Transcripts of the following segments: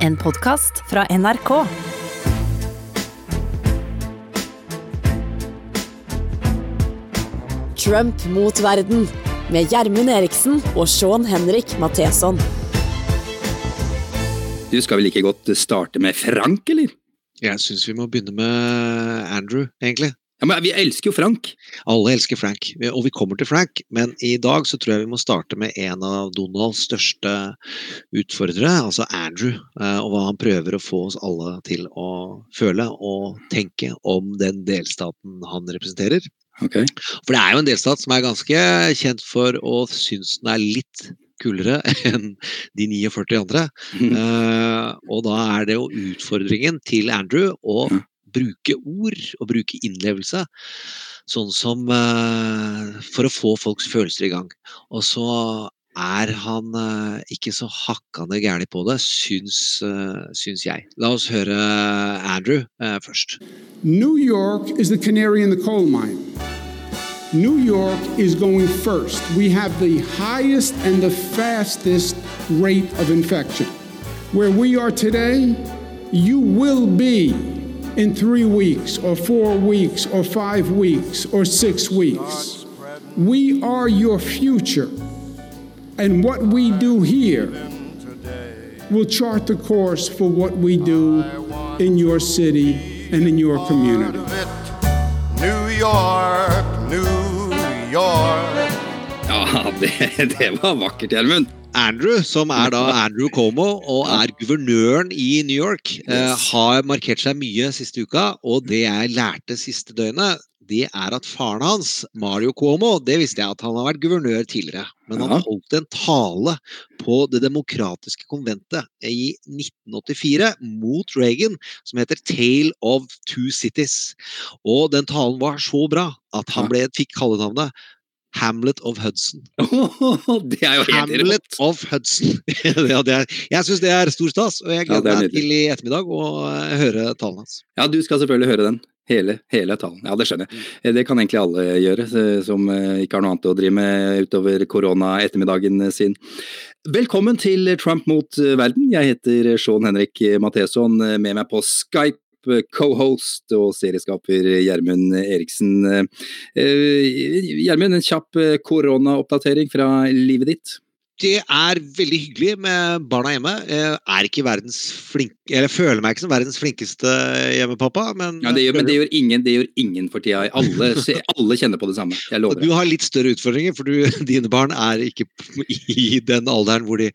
En podkast fra NRK. Trump mot verden med Gjermund Eriksen og Sean Henrik Matheson. Du skal vel like godt starte med Frank, eller? Jeg syns vi må begynne med Andrew, egentlig. Ja, men Vi elsker jo Frank. Alle elsker Frank, og vi kommer til Frank. Men i dag så tror jeg vi må starte med en av Donalds største utfordrere, altså Andrew. eh, Og hva han prøver å få oss alle til å føle og tenke om den delstaten han representerer. Okay. For det er jo en delstat som er ganske kjent for å synes den er litt kulere enn de 49 andre. Mm. Uh, og da er det jo utfordringen til Andrew å Ja. Bruke ord og bruke innlevelse. Sånn som eh, For å få folks følelser i gang. Og så er han eh, ikke så hakkande gæren på det, syns, eh, syns jeg. La oss høre Andrew først. New York is the canary in the coal mine. New York is going first. We have the highest and the fastest rate of infection. Where we are today, you will be in three weeks, or four weeks, or five weeks, or six weeks. We are your future. And what we do here will chart the course for what we do in your city and in your community. New York, New York. Ja, det, det var vakkert, Gjermund. Andrew, som er da Andrew Cuomo og er guvernøren i New York, eh, har markert seg mye siste uka. Og det jeg lærte siste døgnet, det er at faren hans, Mario Cuomo, det visste jeg at han har vært guvernør tidligere. Men han holdt en tale på Det demokratiske konventet i 1984 mot Reagan, som heter 'Tale of Two Cities'. Og den talen var så bra at han ble, fikk kallenavnet Hamlet of Hudson. det er jo helt Hamlet rått. of Hudson. ja, det er, jeg syns det er stor stas, og jeg Ja, gleder er meg til i ettermiddag å eh, høre talen hans. Ja, du skal selvfølgelig høre den. Hele, hele talen. Ja, det skjønner jeg. Eh, Det kan egentlig alle gjøre, som eh, ikke har noe annet å drive med utover korona-ettermiddagen sin. Velkommen til Trump mot verden. Jeg heter Sean Henrik Matheson. Med meg på Skype, co-host og serieskaper Gjermund Eriksen. Eh, Gjermund, en kjapp eh, koronaoppdatering fra livet ditt. Det er veldig hyggelig med barna hjemme. Jeg er ikke verdens flink... Eller føler meg ikke som verdens flinkeste hjemmepappa, men, Ja, det gjør, men det gjør ingen, det gjør ingen for tida. Alle, alle kjenner på det samme. Jeg lover. Du har litt større utfordringer, for du, dine barn er ikke i den alderen hvor de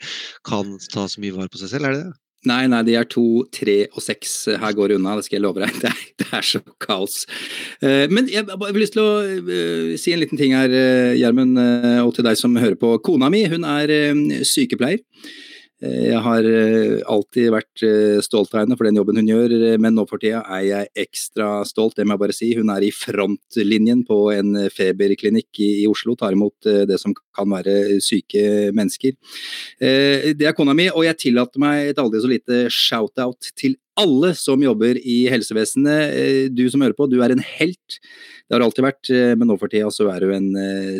kan ta så mye vare på seg selv, er det det? Nei, nei, de er to, tre og seks. Her går det unna, det skal jeg love deg. Det er, det er så kaos. Eh, Men jeg har lyst til å eh, si en liten ting her, eh, Gjermund, og til deg som hører på. Kona mi, hun er sykepleier. Jeg har alltid vært stolt av henne for den jobben hun gjør, men nå for tida er jeg ekstra stolt, det må jeg bare si. Hun er i frontlinjen på en feberklinikk i, Oslo, tar imot det som kan være syke mennesker. Eh, Det er kona mi, og jeg tillater meg et aldri så lite shout-out til alle som jobber i helsevesenet. Eh, Du som hører på, du er en helt. Det har alltid vært, eh, men nå for tida så er du en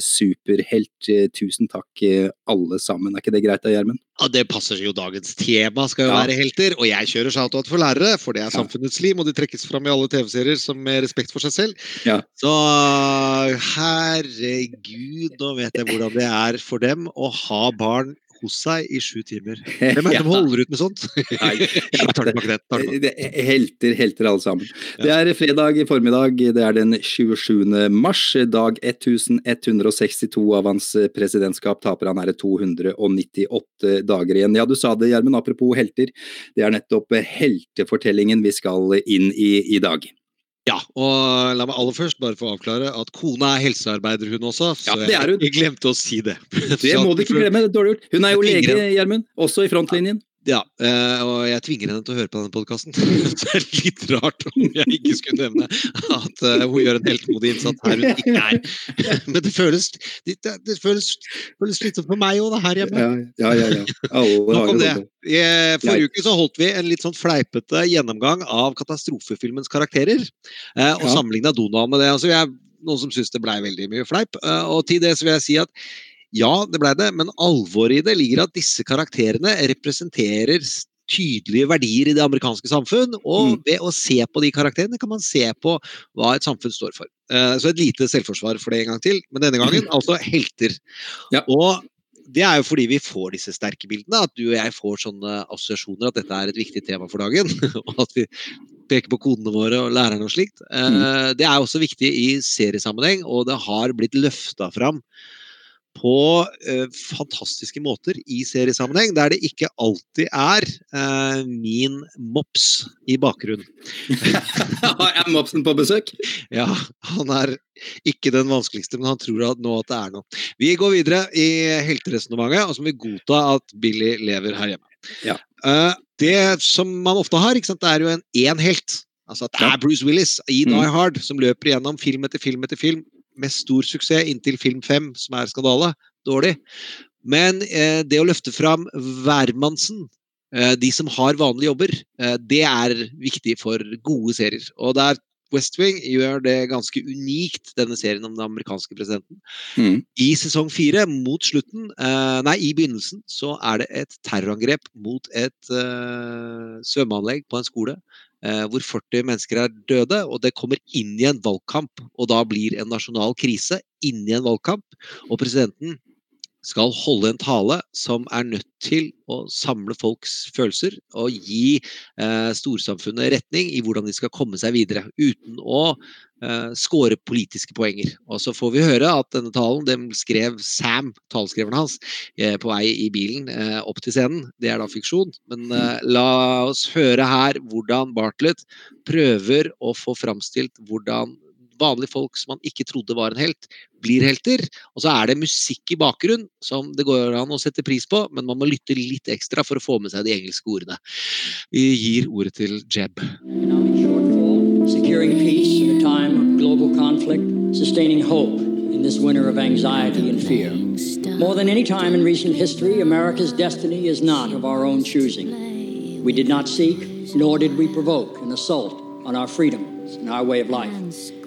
superhelt. Tusen takk, alle sammen. Er ikke det greit da, Gjermund? Ja, Det passer jo dagens tema, skal jo Ja. være helter. Og jeg kjører shout-out for lærere, for det er samfunnets lim, og de trekkes fram i alle TV-serier som med respekt for seg selv. Ja. Så herregud, nå vet jeg hvordan det er for dem å ha barn hos seg i sju timer. Hvem er det som holder ut med sånt? Nei, det. Tar. Det er helter, helter alle sammen. Det er fredag i formiddag, det er den 27. mars, dag 1162 av hans presidentskap. Taper han er det 298 dager igjen. Ja, du sa det, Gjermund, apropos helter. Det er nettopp heltefortellingen vi skal inn i i dag. Ja, og la meg aller først bare få avklare at kona er helsearbeider, hun også. Så Ja, det er hun. jeg, glemte å si det. Det må du ikke glemme, det dårlig gjort. Hun er jo lege, Gjermund, også i frontlinjen. Ja, eh, og jeg tvinger henne til å høre på denne podkasten. det er litt rart om jeg ikke skulle nevne at eh, hun gjør en heltemodig innsats her hun ikke er. Men det føles, det, det føles, føles litt for meg òg, her hjemme. Ja, ja, ja. ja. Nok om det. I forrige uke så holdt vi en litt sånn fleipete gjennomgang av katastrofefilmens karakterer. eh, Og sammenligna Donald med det. Altså, jeg, noen som syns det blei veldig mye fleip. Og til det så vil jeg si at ja, det blei det, men alvoret i det ligger at disse karakterene representerer tydelige verdier i det amerikanske samfunn. Og Mm. ved å se på de karakterene kan man se på hva et samfunn står for. Eh, Så et lite selvforsvar for det en gang til, men denne gangen altså helter. Ja. Og det er jo fordi vi får disse sterke bildene, at du og jeg får sånne assosiasjoner at dette er et viktig tema for dagen. Og at vi peker på kodene våre og lærerne og slikt. Eh, Det er også viktig i seriesammenheng, og det har blitt løfta fram på eh, fantastiske måter i seriesammenheng, der det ikke alltid er eh, min mops i bakgrunnen. er Mopsen på besøk? Ja, han er ikke den vanskeligste, men han tror at nå at det er noe. Vi går videre i helteresonnementet, og så må vi godta at Billy lever her hjemme. Ja. Eh, det som man ofte har, ikke sant, det er jo en én helt. Altså at det er Bruce Willis i Mm. Die Hard som løper gjennom film etter film etter film med stor suksess inntil film fem, som er skandale. Dårlig. Men eh, det å løfte fram hvermannsen, eh, de som har vanlige jobber, eh, det er viktig for gode serier. Og det er West Wing gjør det ganske unikt, denne serien om den amerikanske presidenten. Mm. I sesong fire, mot slutten, eh, nei, i begynnelsen, så er det et terrorangrep mot et eh, svømmeanlegg på en skole. Eh, hvor 40 mennesker er døde, og det kommer inn i en valgkamp. Og da blir en nasjonal krise inni en valgkamp. Og presidenten skal holde en tale som er nødt til å samle folks følelser og gi eh, storsamfunnet retning i hvordan de skal komme seg videre, uten å eh, score politiske poenger. Og så får vi høre at denne talen den skrev Sam, taleskriveren hans, eh, på vei i bilen eh, opp til scenen. Det er da fiksjon, men eh, la oss høre her hvordan Bartlett prøver å få framstilt hvordan vanlige folk som man ikke trodde var en helt, blir helter. Og så er det musikk i bakgrunnen som det går an å sette pris på, men man må lytte litt ekstra for å få med seg de engelske ordene. Vi gir ordet til Jeb. securing peace in a time of global conflict. More than any time in recent history, America's destiny is not of our own choosing. We did not seek, nor did we provoke an assault on our freedoms and our way of life.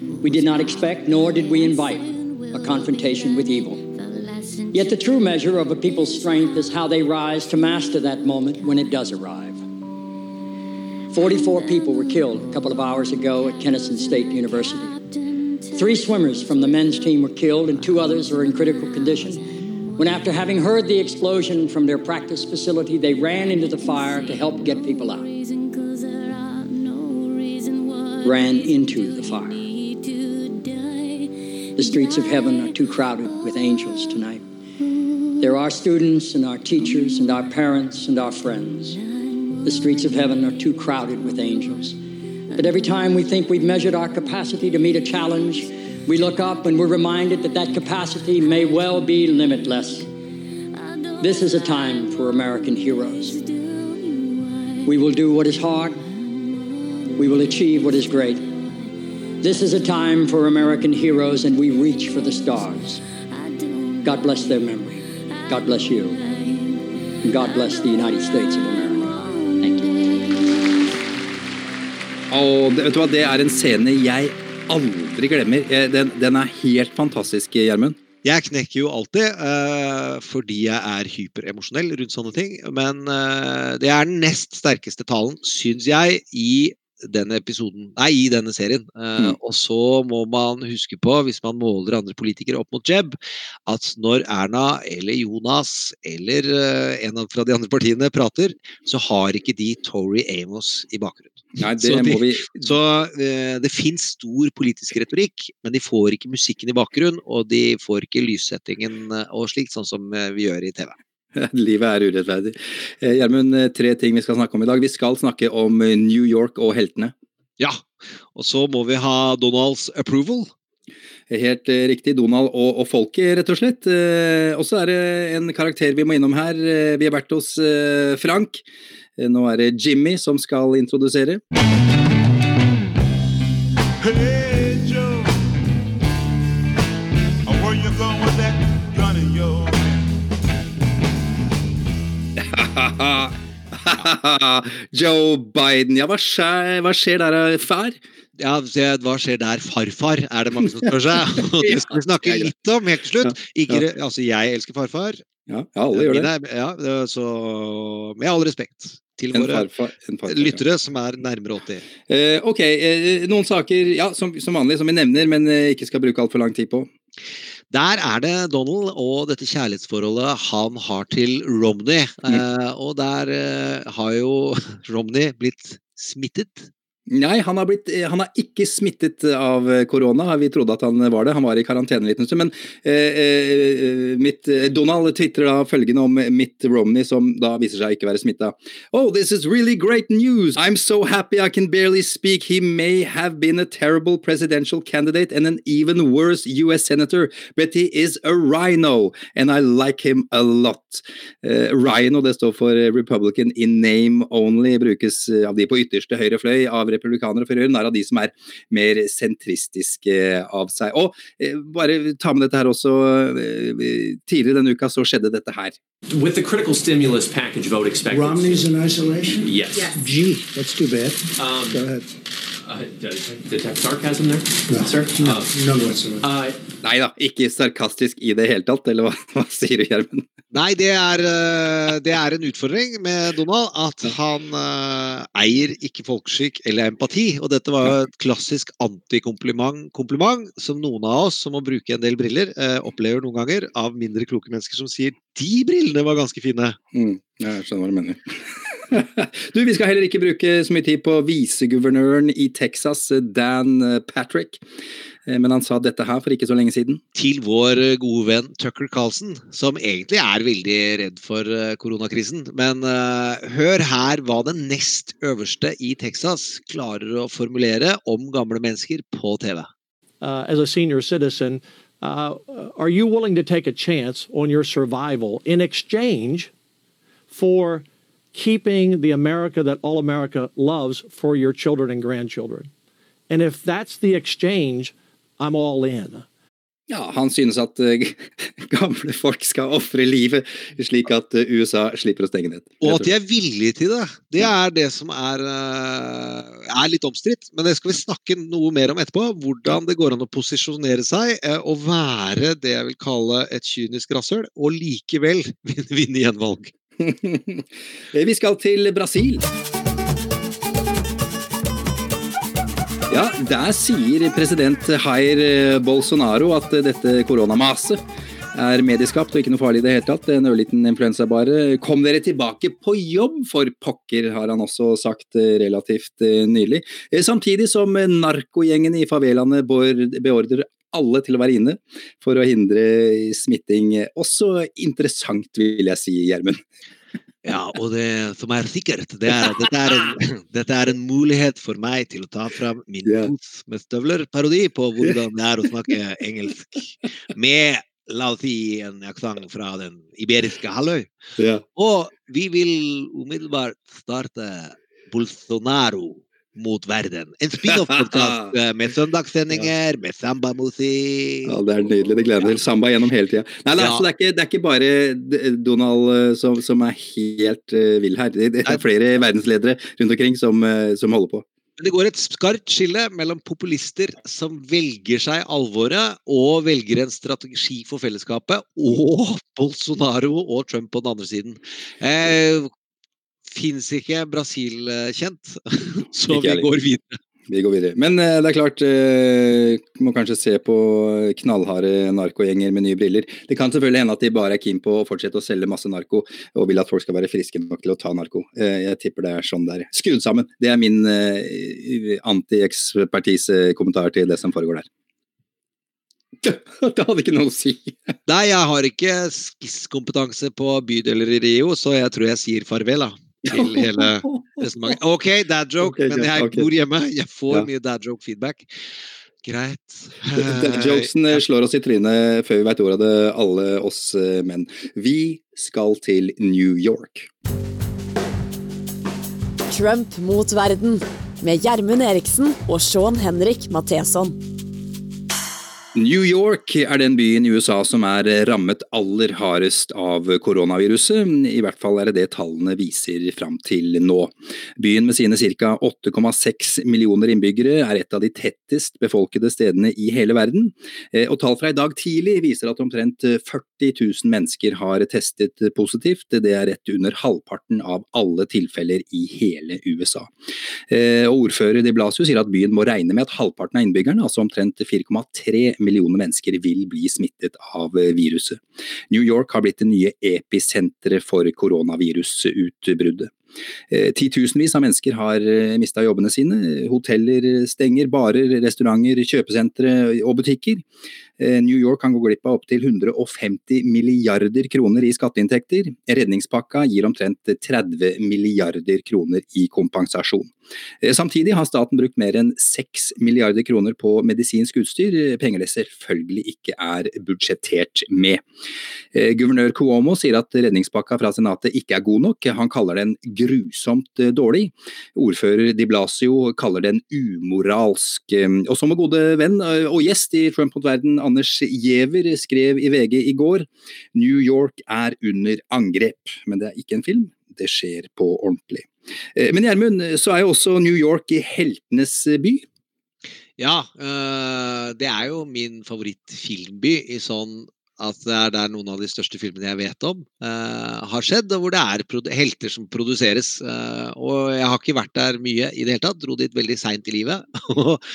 We did not expect, nor did we invite, a confrontation with evil. Yet the true measure of a people's strength is how they rise to master that moment when it does arrive. 44 people were killed a couple of hours ago at Kennesaw State University. Three swimmers from the men's team were killed, and two others are in critical condition. When, after having heard the explosion from their practice facility, they ran into the fire to help get people out. Ran into the fire. The streets of heaven are too crowded with angels tonight. There are students and our teachers and our parents and our friends. The streets of heaven are too crowded with angels. But every time we think we've measured our capacity to meet a challenge, we look up and we're reminded that that capacity may well be limitless. This is a time for American heroes. We will do what is hard. We will achieve what is great. This is a time for American heroes, and we reach for the stars. God bless their memory. God bless you. And God bless the United States of America. Thank you. Og det, vet du hva, det er en scene jeg aldri glemmer. Eh, Den, den er helt fantastisk, Gjermund. Jeg knekker jo alltid uh, fordi jeg er hyperemosjonell rundt sånne ting. Men uh, det er den nest sterkeste talen, syns jeg, i denne episoden, nei, i denne serien. Mm. Uh, Og så må man huske på, hvis man måler andre politikere opp mot Jeb, at når Erna eller Jonas eller uh, en av fra de andre partiene prater, så har ikke de Tory Amos i bakgrunnen. Nei, det Så de- må vi Så uh, det fins stor politisk retorikk, men de får ikke musikken i bakgrunnen, og de får ikke lyssettingen eh, og slikt, sånn som eh, vi gjør i TV. Livet er urettferdig. Eh, Gjermund, eh, tre ting vi skal snakke om i dag. Vi skal snakke om eh, New York og heltene. Ja, og så må vi ha Donalds approval. Helt riktig. Donald og, og folket, rett og slett. Og så er det en karakter vi må innom her. Vi har vært hos Frank. Nå er det Jimmy som skal introdusere. Hey Joe Biden. Ja, hva skjer, hva skjer der, eh, far? Ja, hva skjer der? Farfar, er det mange som spør seg. Og det skal vi snakke litt om helt til slutt. Ikke, altså, jeg elsker farfar. Ja, alle gjør det. Ja, så Med all respekt til En våre farfar, en farfar, lyttere som er nærmere 80. Eh, ok, eh, noen saker ja, som, som vanlig som vi nevner, men eh, ikke skal bruke altfor lang tid på. Der er det Donald og dette kjærlighetsforholdet han har til Romney. Eh, og der eh, har jo Romney blitt smittet. Nei, han har, blitt, eh, han har ikke smittet av eh, korona. Vi trodde at han var det. Han var i karantene en liten stund. Men eh, eh, mitt, Donald tvitrer da følgende om Mitt Romney, som da viser seg ikke være smitta. Oh, this is really great news. I'm so happy I can barely speak. He may have been a terrible presidential candidate and an even worse US senator, but he is a rhino, and I like him a lot. Eh, rhino, det står for Republican in name only, brukes av de på ytterste høyre fløy av republikanere for øvrig, narr av de som er mer sentristiske av seg. Og eh, bare ta med dette her også, eh, tidligere denne uka så skjedde dette her. With the critical stimulus package vote expected. Romney's in isolation? Yes. Gee, that's too bad. Um, Go ahead. Uh, detect sarcasm there, No, sir? no, whatsoever. uh, Nei da, ikke sarkastisk i det hele tatt, eller hva, hva sier du, Gjermund? Nei, det er, eh, det er en utfordring med Donald at han uh, eier ikke folkeskikk eller empati. Og dette var jo et klassisk antikompliment kompliment, som noen av oss som må bruke en del briller, uh, opplever noen ganger av mindre kloke mennesker som sier 'de brillene var ganske fine'. Mm, jeg skjønner hva du mener. du, Vi skal heller ikke bruke så mye tid på viseguvernøren i Texas, Dan Patrick. Eh, Men han sa dette her for ikke så lenge siden. Til vår eh, gode venn Tucker Carlson, som egentlig er veldig redd for eh, koronakrisen. Men uh, hør her hva den nest øverste i Texas klarer å formulere om gamle mennesker på TV. uh, as a senior citizen, uh, are you willing to take a chance on your survival in exchange for keeping the America that all America loves for your children and grandchildren? And if that's the exchange, I'm all in. Ja, Han synes at uh, gamle folk skal ofre livet, slik at uh, USA slipper å stenge ned. Og at de er villige til det. Det er det som er, uh, er litt omstridt. Men det skal vi snakke noe mer om etterpå. Hvordan det går an å posisjonere seg og være det jeg vil kalle et kynisk rasshøl, og likevel vinne, vinne gjenvalg. Eh, Vi skal til Brasil. Ja, der sier president Jair eh, Bolsonaro at eh, dette koronamaset er medieskapt og ikke noe farlig i det hele tatt. En ørliten influensa bare. Kom dere tilbake på jobb, for pokker, har han også sagt relativt nylig. Samtidig som narkogjengen i favelaene beordrer alle til å være inne for å hindre smitting. Også interessant, vil jeg si, Gjermund. Ja, og det som er sikkert, det er at dette er en, dette er en mulighet for meg til å ta fram min Ja. Med støvler-parodi på hvordan det er å snakke engelsk med La oss si en aksent fra den iberiske halvøy. Ja. Og vi vil umiddelbart starte Bolsonaro mot verden. En spin-off-podkast med søndagssendinger, med sambamusikk. Ja, det er nydelig. Det gleder jeg til. Samba gjennom hele tida. Nei, det, er- Ja. altså, det, er ikke, det er ikke bare Donald eh, som, som er helt uh, vill her. Det, det er flere verdensledere rundt omkring som, uh, som holder på. Det går et skarpt skille mellom populister som velger seg alvoret og velger en strategi for fellesskapet, og Bolsonaro og Trump på den andre siden. Eh, Fins ikke Brasil eh, så vi går videre. Vi går videre. Men eh, det er klart, eh, må kanskje se på knallharde narkogjenger med nye briller. Det kan selvfølgelig hende at de bare er keen på å fortsette å selge masse narko, og vil at folk skal være friske nok til å ta narko. Jeg tipper det er sånn det er skrudd sammen. Det er min anti-ekspertise-kommentar til det som foregår der. Det hadde ikke noe å si. Nei, jeg har ikke skisskompetanse på bydeler i Rio, så jeg tror jeg sier farvel, da. Til hele resonnementet. OK, dad joke, okay, men jeg bor hjemme. Jeg får Ja. mye dad joke feedback. Greit. Dad Jokesen eh, slår oss i trynet før vi veit ordet av det, alle oss eh, menn. Vi skal til New York. Trump mot verden med Gjermund Eriksen og Sean Henrik Matheson. New York er den byen i USA som er rammet aller hardest av koronaviruset. I hvert fall er det det tallene viser fram til nå. Byen med sine ca. 8,6 millioner innbyggere er et av de tettest befolkede stedene i hele verden. Eh, og tall fra i dag tidlig viser at omtrent 40 000 mennesker har testet positivt. Det er rett under halvparten av alle tilfeller i hele USA. Eh, og ordfører de Blasio sier at byen må regne med at halvparten av innbyggerne, altså omtrent 4,3 millioner mennesker vil bli smittet av viruset. New York har blitt det nye episenteret for koronavirusutbruddet. Eh, titusenvis av mennesker har eh, mista jobbene sine. Hoteller stenger, barer, restauranter, kjøpesentre og butikker. Eh, New York kan gå glipp av opptil 150 milliarder kroner i skatteinntekter. Redningspakka gir omtrent 30 milliarder kroner i kompensasjon. Samtidig har staten brukt mer enn 6 milliarder kroner på medisinsk utstyr, penger det selvfølgelig ikke er budsjettert med. Guvernør Cuomo sier at redningspakka fra senatet ikke er god nok, han kaller den grusomt dårlig. Ordfører Di Blasio kaller den umoralsk. Og som en gode venn og gjest i Trump mot verden, Anders Giæver skrev i VG i går New York er under angrep, men det er ikke en film, det skjer på ordentlig. Eh, men Gjermund, så er jo også New York i heltenes by? Ja, det er jo min favorittfilmby i sånn at det er der noen av de største filmene jeg vet om, uh, har skjedd, og hvor det er helter som produseres. Uh, og jeg har ikke vært der mye i det hele tatt, dro dit veldig seint i livet.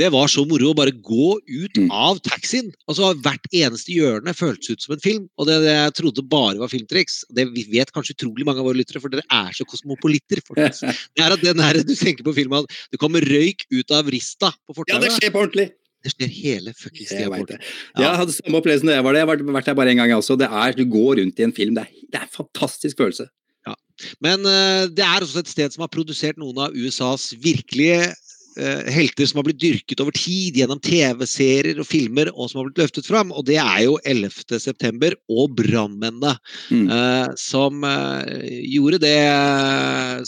det var så moro å bare gå ut mm. av taxien. Altså Hvert eneste hjørne føltes ut som en film. Og det, det jeg trodde bare var filmtriks. Det vet kanskje utrolig mange av våre lyttere, for dere er så kosmopolitter. Folkens. Det er at den her, du tenker på filmen det kommer røyk ut av rista på fortauet. Ja, det skjer på ordentlig! Det skjer hele fuckings tida. Jeg, ja. jeg hadde samme opplevelse da jeg var der. Jeg har vært der bare én gang. Altså. Det er, du går rundt i en film. Det er, det er en fantastisk følelse. Ja. Men uh, det er også et sted som har produsert noen av USAs virkelige helter som har blitt dyrket over tid gjennom TV-serier og filmer, og som har blitt løftet fram. Og det er jo 11. september og brannmennene mm. uh, som uh, gjorde det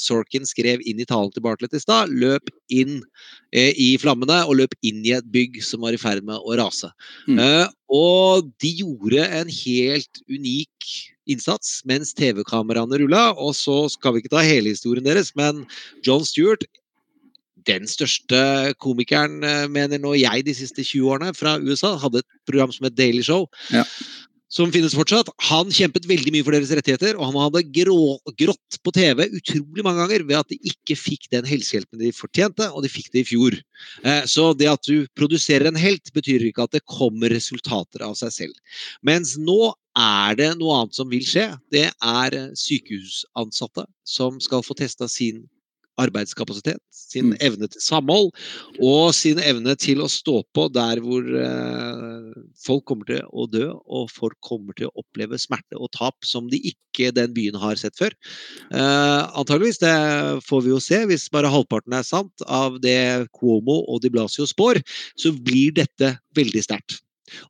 Sorkin skrev inn i talen til Bartlett i stad. Løp inn uh, i flammene og løp inn i et bygg som var i ferd med å rase. Mm. og de gjorde en helt unik innsats mens TV-kameraene rulla. Og så skal vi ikke ta hele historien deres, men John Stewart den største komikeren, eh, mener nå jeg, de siste 20 årene fra USA. Hadde et program som het Daily Show. Ja. Som finnes fortsatt. Han kjempet veldig mye for deres rettigheter, og han hadde grå, grått på TV utrolig mange ganger ved at de ikke fikk den helsehjelpen de fortjente, og de fikk det i fjor. Eh, så det at du produserer en helt, betyr ikke at det kommer resultater av seg selv. Mens nå er det noe annet som vil skje. Det er sykehusansatte som skal få testa sin arbeidskapasitet, sin mm. evne til samhold og sin evne til å stå på der hvor eh, folk kommer til å dø og folk kommer til å oppleve smerte og tap som de ikke den byen har sett før. Eh, antageligvis, det får vi jo se. Hvis bare halvparten er sant av det Cuomo og Di Blasio spår, så blir dette veldig sterkt.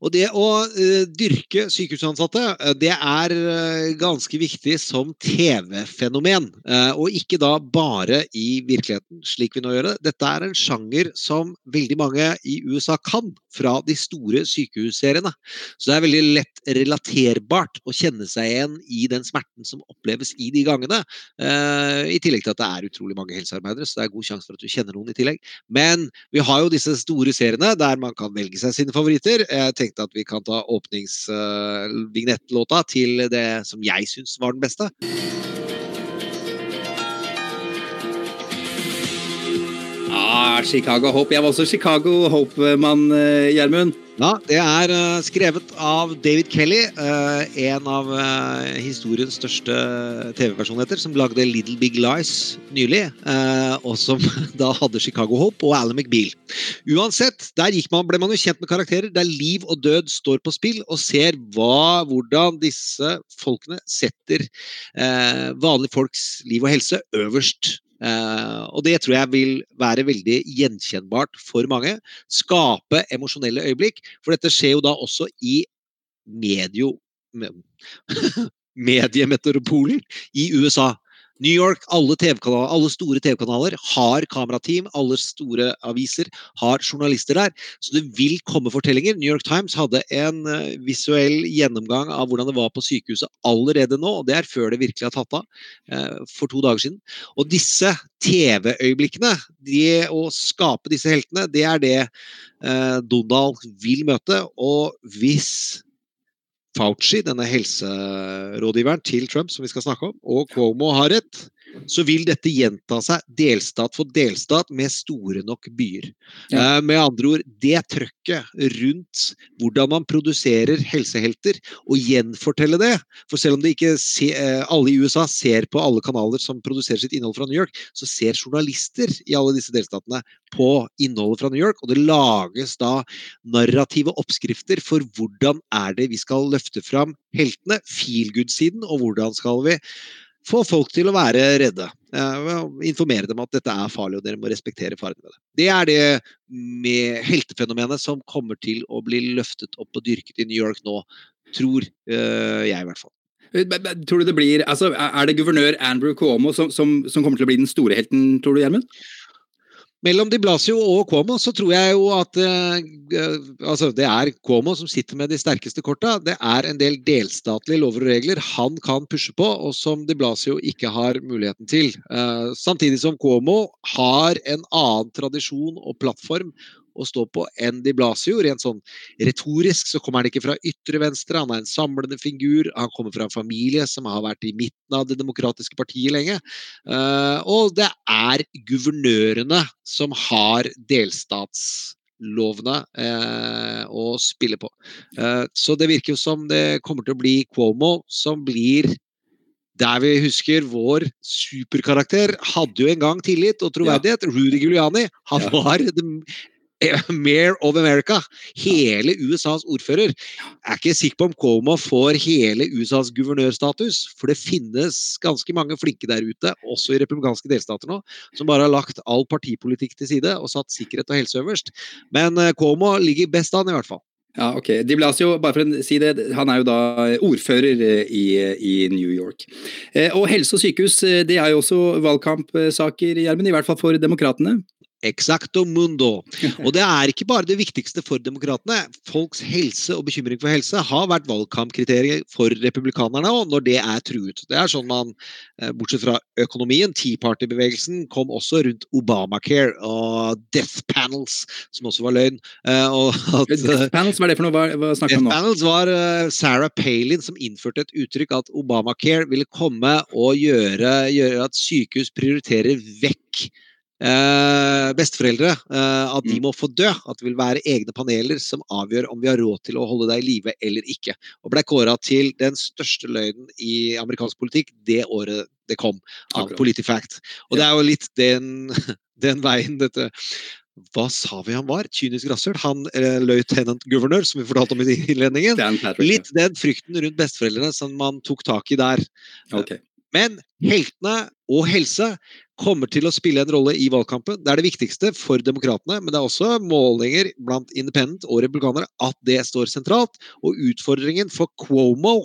Og det å uh, dyrke sykehusansatte, uh, det er uh, ganske viktig som TV-fenomen. og ikke da bare i virkeligheten, slik vi nå gjør det. Dette er en sjanger som veldig mange i USA kan fra de store sykehusseriene. Så det er veldig lett relaterbart å kjenne seg igjen i den smerten som oppleves i de gangene. I tillegg til at det er utrolig mange helsearbeidere, så det er god sjanse for at du kjenner noen i tillegg. Men vi har jo disse store seriene der man kan velge seg sine favoritter jeg tenkte at vi kan ta åpningsvignettlåta til det som jeg syns var den beste. Ah, Chicago Hope. Jeg var også Chicago Hope-mann, eh, Gjermund. Ja, Det er uh, skrevet av David Kelly, uh, en av historiens største TV-personligheter, som lagde Little Big Lies nylig, og som da hadde Chicago Hope og Alan McBeal. Uansett, der man, ble man jo kjent med karakterer der liv og død står på spill, og ser hva, hvordan disse folkene setter vanlige folks liv og helse øverst og det tror jeg vil være veldig gjenkjennbart for mange. Skape emosjonelle øyeblikk. For dette skjer jo da også i medio... mediemetropolen i USA. New York, alle, alle store TV-kanaler har kamerateam, alle store aviser har journalister der. Så det vil komme fortellinger. New York Times hadde en uh, visuell gjennomgang av hvordan det var på sykehuset allerede nå, og det er før det virkelig har tatt av, uh, for to dager siden. Og disse TV-øyeblikkene, det å skape disse heltene, det er det uh, Donald vil møte. Og hvis Fauci, denne helserådgiveren til Trump, som vi skal snakke om, og Cuomo har rett, så vil dette gjenta seg delstat for delstat med store nok byer. Ja. Uh, med andre ord, det trøkket rundt hvordan man produserer helsehelter, og gjenfortelle det For selv om det ikke se, uh, alle i USA ser på alle kanaler som produserer sitt innhold fra New York, så ser journalister i alle disse delstatene på innholdet fra New York, og det lages da narrative oppskrifter for hvordan er det vi skal løfte fram heltene, feel good-siden, og hvordan skal vi få folk til å være redde. Informere dem at dette er farlig, og dere må respektere faren med det. Det er det med heltefenomenet som kommer til å bli løftet opp og dyrket i New York nå, tror eh, jeg i hvert fall. Tror du det blir, altså, Er det guvernør Andrew Cuomo som, som, som kommer til å bli den store helten, tror du, Gjermund? Mellom Di Blasio og Cuomo så tror jeg jo at eh, altså det er Cuomo som sitter med de sterkeste korta. Det er en del delstatlige lover og regler han kan pushe på, og som Di Blasio ikke har muligheten til. Eh, samtidig som Cuomo har en annen tradisjon og plattform å stå på enn Di Blasio. Rent sånn retorisk så kommer han ikke fra ytre venstre, han er en samlende figur. Han kommer fra en familie som har vært i midten av det demokratiske partiet lenge. Uh, og det er guvernørene som har delstatslovene eh, å spille på. Eh, så det virker jo som det kommer til å bli Cuomo som blir der vi husker vår superkarakter hadde jo en gang tillit og troverdighet. Ja. Rudy Giuliani. Han ja. var Mayor of America. Hele USAs ordfører. Jeg er ikke sikker på om Coma får hele USAs guvernørstatus. For det finnes ganske mange flinke der ute, også i republikanske delstater nå, som bare har lagt all partipolitikk til side og satt sikkerhet og helse øverst. Men Coma ligger best an, i hvert fall. Ja, ok. De Blasio, bare for å si det, han er jo da ordfører eh, i, i New York. Eh, og helse og sykehus det er jo også valgkampsaker, Gjermund, i hvert fall for demokratene. Exacto mundo. Og det er ikke bare det viktigste for demokratene. Folks helse og bekymring for helse har vært valgkampkriterier for republikanerne òg, når det er truet. Det er sånn man, eh, bortsett fra økonomien, Tea Party-bevegelsen kom også rundt Obamacare og Death Panels, som også var løgn. Eh, at, death eh, Panels, hva er det for noe? Hva, hva snakker om nå? Death Panels var Sarah Palin som innførte et uttrykk at Obamacare ville komme og gjøre, gjøre at sykehus prioriterer vekk eh, besteforeldre eh, at de mm. må få dø. At det vil være egne paneler som avgjør om vi har råd til å holde deg i live eller ikke. Og ble kåra til den største løgnen i amerikansk politikk det året det kom, av Politifact. Og det er jo litt den, den veien dette hva sa vi han var? Kynisk rasshøl? Han eh, lieutenant governor, som vi fortalte om i innledningen. Litt den frykten rundt besteforeldrene som man tok tak i der. Okay. Men heltene og helse kommer til å spille en rolle i valgkampen. Det er det viktigste for demokratene, men det er også målinger blant independent og republikanere at det står sentralt. Og utfordringen for Cuomo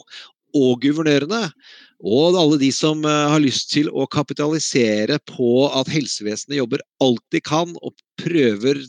og guvernørene og alle de som eh, har lyst til å kapitalisere på at helsevesenet jobber alt de kan og prøver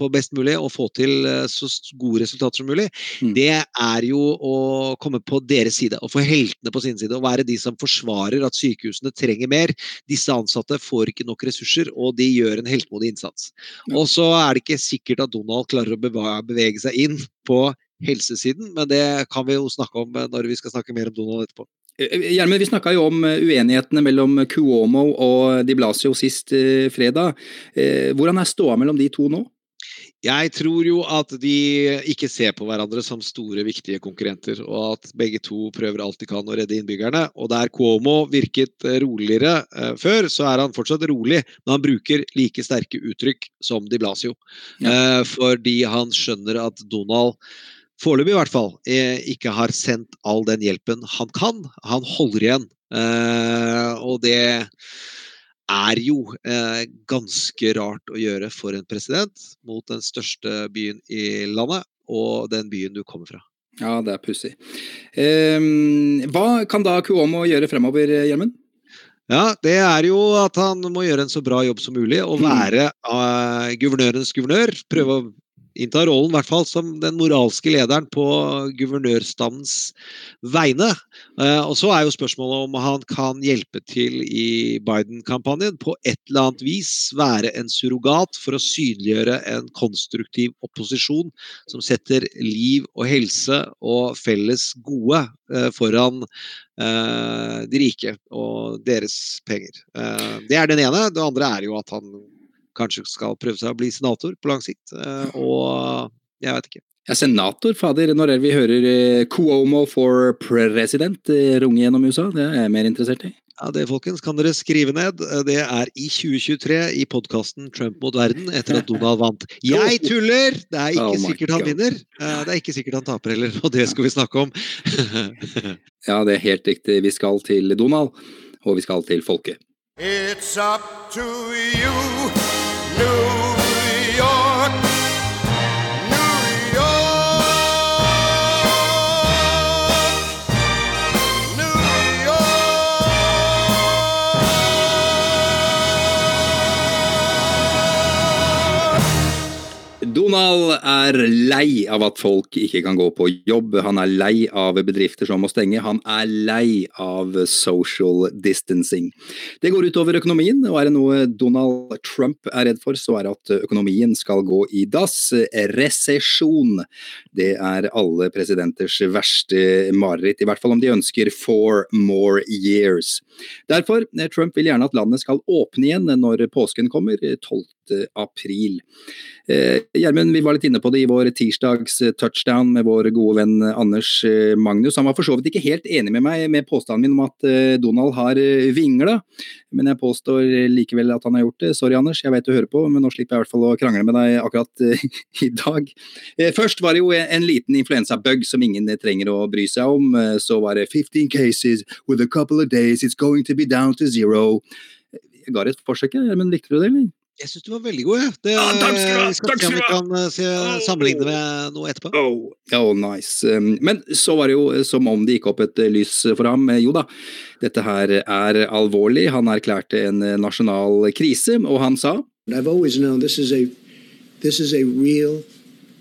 på best mulig og få til eh, så gode resultater som mulig, mm. det er jo å komme på deres side og få heltene på sin side. Og være de som forsvarer at sykehusene trenger mer. Disse ansatte får ikke nok ressurser, og de gjør en heltemodig innsats. Og så er det ikke sikkert at Donald klarer å bevege seg inn på helsesiden, men det kan vi jo snakke om når vi skal snakke mer om Donald etterpå. Hjelme, Gjermund, vi snakka jo om uenighetene mellom Cuomo og Di Blasio sist fredag. Hvordan er ståa mellom de to nå? Jeg tror jo at de ikke ser på hverandre som store, viktige konkurrenter, og at begge to prøver alt de kan å redde innbyggerne. Og der Cuomo virket roligere eh, før, så er han fortsatt rolig, men han bruker like sterke uttrykk som Di Blasio. Ja. Eh, fordi han skjønner at Donald foreløpig i hvert fall, eh, ikke har sendt all den hjelpen han kan. Han holder igjen. Eh, og det er jo eh, ganske rart å gjøre for en president mot den største byen i landet, og den byen du kommer fra. Ja, det er pussig. Eh, hva kan da Cuomo gjøre fremover, Gjermund? Ja, det er jo at han må gjøre en så bra jobb som mulig og være uh, guvernørens guvernør. Prøve å innta rollen, i hvert fall som den moralske lederen på guvernørstandens vegne. Uh, og så er jo spørsmålet om han kan hjelpe til i Biden-kampanjen på et eller annet vis. Være en surrogat for å synliggjøre en konstruktiv opposisjon som setter liv og helse og felles gode uh, foran uh, de rike og deres penger. det er den ene. Det andre er jo at han kanskje skal prøve seg å bli senator på lang sikt. Og jeg vet ikke. Ja, senator, fader. Når er det vi hører eh, Cuomo for president eh, runge gjennom USA? Det er jeg mer interessert i. Ja, Det folkens, kan dere skrive ned. Det er i 2023 i podkasten 'Trump mot verden' etter at Donald vant. Jeg tuller! Det er ikke Oh sikkert han God. vinner. Eh, Det er ikke sikkert han taper heller, og det skal vi snakke om. Ja, det er helt riktig. Vi skal til Donald, og vi skal til folket. It's up to you, do. Donald er lei av at folk ikke kan gå på jobb. Han er lei av bedrifter som må stenge. Han er lei av social distancing. Det går utover økonomien, og er det noe Donald Trump er redd for, så er det at økonomien skal gå i dass. Resesjon. Det er alle presidenters verste mareritt, i hvert fall om de ønsker four more years. Derfor, eh, Trump vil gjerne at landet skal åpne igjen når påsken kommer, 12. april. Eh, Gjermund, vi var litt inne på det i vår tirsdags eh, touchdown med vår gode venn eh, Anders eh, Magnus. Han var for så vidt ikke helt enig med meg med påstanden min om at eh, Donald har eh, vingla, men jeg påstår likevel at han har gjort det. Sorry, Anders, jeg vet du hører på, men nå slipper jeg i hvert fall å krangle med deg akkurat eh, i dag. Eh, Først var det jo en liten influensabug som ingen trenger å bry seg om. Eh, Så var det 15 cases with a couple of days, it's going to be down to zero. Jeg ga et forsøk, men likte du det, eller? Jeg syns du var veldig god, jeg. Det, Ja, takk skal du ha, vi skal takk se om vi skal du ha. kan eh, se, sammenligne med noe etterpå. Oh, oh, nice. Men så var det jo eh, som om det gikk opp et eh, lys for ham. Jo da, dette her er alvorlig. Han erklærte en nasjonal krise, og han sa I've always known this is a this is a real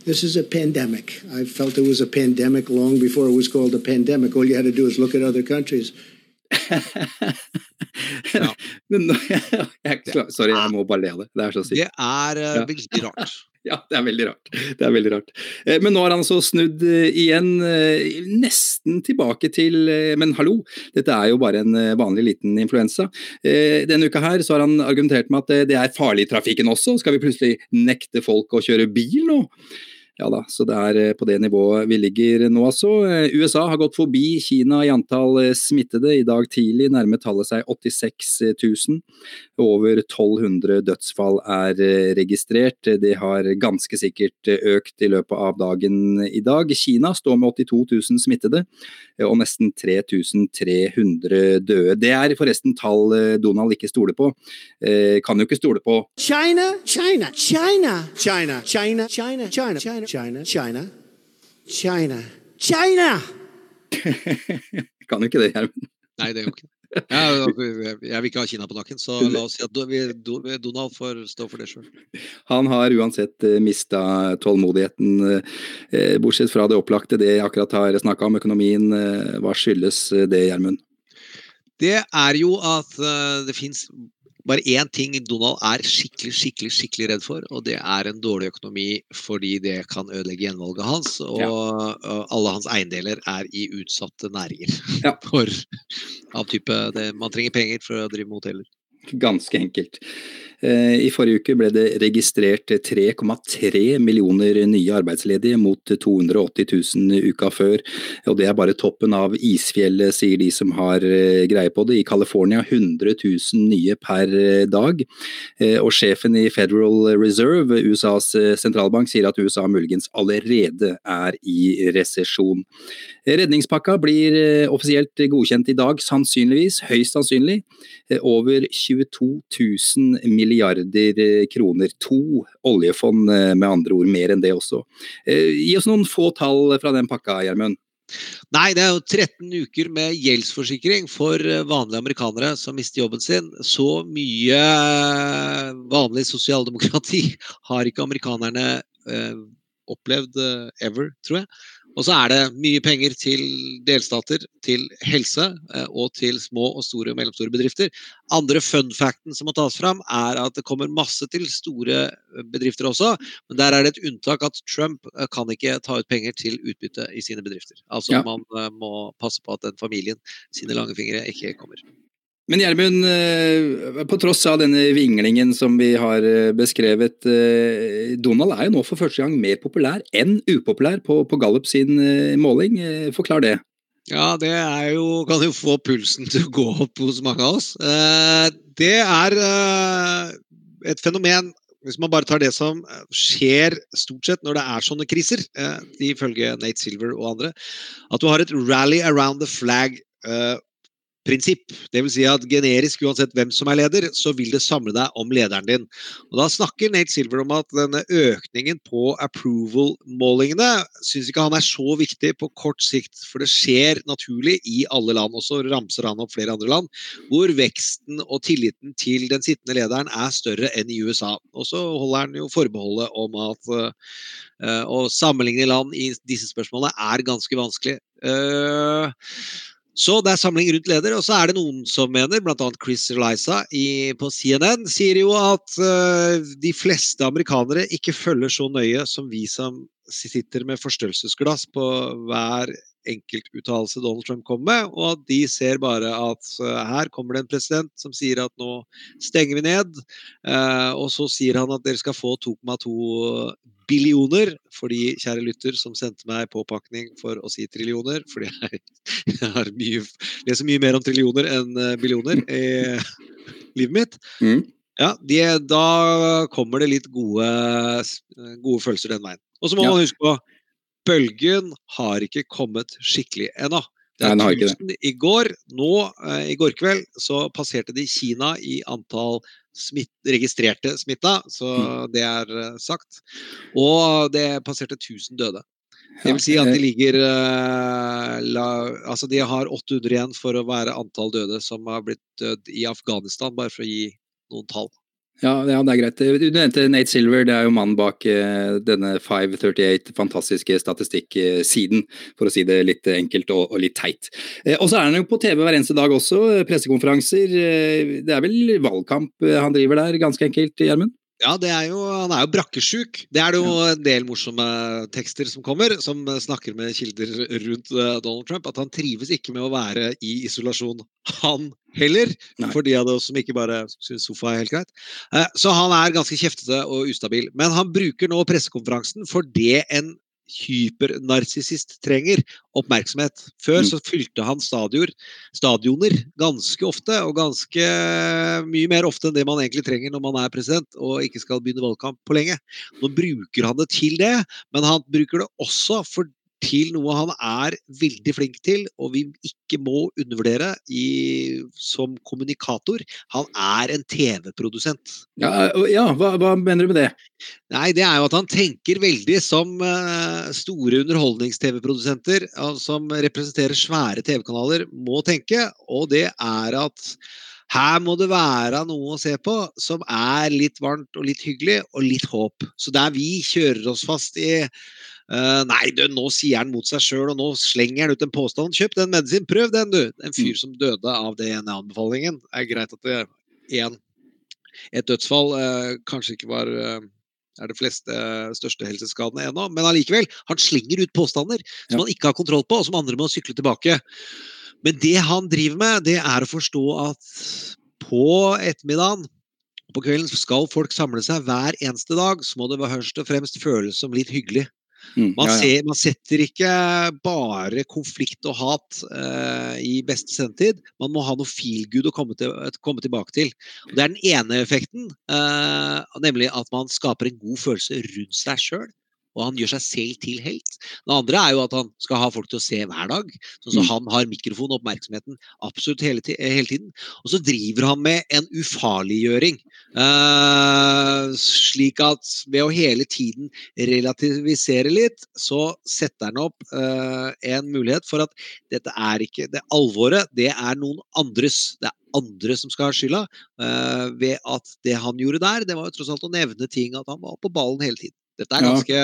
this is a pandemic. I felt it was a pandemic long before it was called a pandemic. All you had to do is look at other countries. Men nå- jeg jeg klar- Sorry, jeg må bare le av det. Det er så sykt. Det er uh, veldig rart. Ja, det er veldig rart. Det er veldig rart. Eh, Men nå har han altså snudd eh, igjen, nesten tilbake til Men hallo, dette er jo bare en vanlig liten influensa. Denne uka her så har han argumentert med at det er farlig i trafikken også. Skal vi plutselig nekte folk å kjøre bil nå? Ja da, så det er eh, på det nivået vi ligger nå altså. Eh, USA har gått forbi Kina i antall eh, smittede. I dag tidlig nærmer tallet seg 86 000. Over 1200 dødsfall er registrert. Det har ganske sikkert økt i løpet av dagen i dag. Kina står med 82 000 smittede og nesten 3300 døde. Det er forresten tall Donald ikke stoler på. Kan jo ikke stole på. China, China, China, China, China, China, China, China. China, China, China, China. Kan jo ikke det, Gjermund. Nei, det er jo ikke det. Ja, jeg vil ikke ha Kina på nakken, så la oss si at Donald får stå for det sjøl. Han har uansett uh, mista tålmodigheten, eh, bortsett fra det opplagte, det jeg akkurat har snakka om, økonomien. eh, hva skyldes eh, det, Gjermund? Det er jo at eh, det fins bare én ting Donald er skikkelig skikkelig, skikkelig redd for, og det er en dårlig økonomi fordi det kan ødelegge gjenvalget hans. Og eh, alle hans eiendeler er i utsatte næringer. Ja. For, av type det, Man trenger penger for å drive med hoteller. Ganske enkelt. Eh, I forrige uke ble det registrert 3,3 millioner nye arbeidsledige mot 280 000 uka før. Og det er bare toppen av isfjellet, sier de som har eh, greie på det. I California 100 000 nye per eh, dag. Og sjefen i Federal Reserve, USAs sentralbank, sier at USA muligens allerede er i resesjon. Redningspakka blir offisielt godkjent i dag, sannsynligvis, høyst sannsynlig. Over 22 000 milliarder eh, kroner. To oljefond, eh, med andre ord, mer enn det også. Eh, Gi oss noen få tall fra den pakka, Gjermund. Nei, det er jo 13 uker med gjeldsforsikring for vanlige amerikanere som mister jobben sin. Så mye vanlig sosialdemokrati har ikke amerikanerne opplevd ever, tror jeg. Og så er det mye penger til delstater, til helse eh, og til små og store og mellomstore bedrifter. Andre fun facten som må tas fram, er at det kommer masse til store eh, bedrifter også. Men der er det et unntak at Trump eh, kan ikke ta ut penger til utbytte i sine bedrifter. Altså Ja. man må passe på at den familien sine lange fingre ikke kommer. Men Gjermund, eh, på tross av denne vinglingen som vi har eh, beskrevet, eh, Donald er jo nå for første gang mer populær enn upopulær på, på Gallup sin måling. Forklar det. Ja, det er jo, kan jo få pulsen til å gå opp hos mange av oss. Det er et fenomen hvis man bare tar det som skjer stort sett når det er sånne kriser, eh, ifølge Nate Silver og andre, at du har et rally around the flag prinsipp. Vil si at generisk, uansett hvem som er leder, så vil det samle deg om lederen din. Og Da snakker Nate Silver om at denne økningen på approval-målingene syns ikke han er så viktig på kort sikt, for det skjer naturlig i alle land. Og så ramser han opp flere andre land hvor veksten og tilliten til den sittende lederen er større enn i USA. Og så holder han jo forbeholdet om at uh, å sammenligne land i disse spørsmålene er ganske vanskelig. Eh, så det er samling rundt leder, og så er det noen som mener, bl.a. Chris Eliza på CNN, sier jo at uh, de fleste amerikanere ikke følger så nøye som vi som sitter med forstørrelsesglass på hver enkeltuttalelse Donald Trump kommer med, og at de ser bare at her kommer det en president som sier at nå stenger vi ned, eh, og så sier han at dere skal få 2,2 billioner, for de kjære lytter, som sendte meg påpakning for å si trillioner, fordi jeg, jeg har mye, leser mye mer om trillioner enn eh, billioner i livet mitt. Mm. Ja, de, da kommer det litt gode, gode følelser den veien. Og så må Ja. man huske på bølgen har ikke kommet skikkelig ennå. Det Nei, er det. 1000 i går. Nå, eh, i går kveld, så passerte de Kina i antall smitt, registrerte smitta, så Mm. det er eh, sagt. Og det passerte 1000 døde. Det vil si at de ligger eh, la, Altså, de har 800 igjen for å være antall døde som har blitt dødd i Afghanistan, bare for å gi noen tall. Ja, ja, det er greit. Du nevnte Nate Silver, det er jo mannen bak eh, denne 538 fantastiske statistikksiden, for å si det litt enkelt og, og litt teit. Eh, Og så er han jo på TV hver eneste dag også, eh, pressekonferanser. Det er vel valgkamp han driver der, ganske enkelt, Gjermund? Ja, det er jo, han er jo brakkesjuk. Det er det jo en del morsomme tekster som kommer, som snakker med kilder rundt eh, Donald Trump, at han trives ikke med å være i isolasjon, han heller. For de av oss som ikke bare syns sofa er helt greit. Eh, Så han er ganske kjeftete og ustabil. Men han bruker nå pressekonferansen for det en hypernarsissist trenger oppmerksomhet. Før så fylte han stadioner, stadioner ganske ofte, og ganske mye mer ofte enn det man egentlig trenger når man er president og ikke skal begynne valgkamp på lenge. Nå bruker han det til det, men han bruker det også for til noe han er veldig flink til, og vi ikke må undervurdere i, som kommunikator. Han er en TV-produsent. Ja, ja hva, hva mener du med det? Nei, det er jo at han tenker veldig som eh, store underholdnings-TV-produsenter som representerer svære TV-kanaler, må tenke, og det er at her må det være noe å se på som er litt varmt og litt hyggelig og litt håp. Så der vi kjører oss fast i eh, Nei, du, nå sier han mot seg sjøl, og nå slenger han ut en påstand. Kjøp den medisin, prøv den, du! En fyr som døde av DNA-anbefalingen. Det er greit at det er et dødsfall uh, kanskje ikke var uh, er det fleste største helseskadene ennå. Men allikevel, han slenger ut påstander som han ikke har kontroll på, og som andre må sykle tilbake. Men det han driver med, det er å forstå at på ettermiddagen på kvelden skal folk samle seg hver eneste dag, så må det først og fremst føles som litt hyggelig. Mm, Man, ja, ja. ser, man setter ikke bare konflikt og hat uh, i beste sendetid. Man må ha noe feelgood å komme, til, komme tilbake til. Og det er den ene effekten, Uh, nemlig at man skaper en god følelse rundt seg sjøl og han gjør seg selv til helt. Det andre er jo at han skal ha folk til å se hver dag. Sånn så Mm. han har mikrofon og oppmerksomheten absolutt hele, hele tiden. Og så driver han med en ufarliggjøring. Uh, slik at ved å hele tiden relativisere litt, så setter han opp uh, en mulighet for at dette er ikke Det alvoret, det er noen andres. Det er andre som skal ha skylda. uh, ved at det han gjorde der, det var jo tross alt å nevne ting at han var på ballen hele tiden. Dette er ganske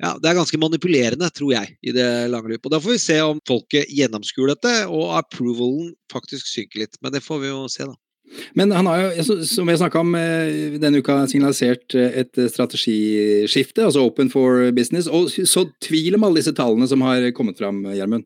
ja, Det er ganske manipulerende, tror jeg, i det lange løp. Og Da får vi se om folket gjennomskuer dette, og approvalen faktisk synker litt. Men det får vi jo se, da. Men han har jo, som jeg snakka om eh, denne uka, signalisert eh, et strategiskifte, altså open for business. Og så tvil om alle disse tallene som har kommet fram, Gjermund.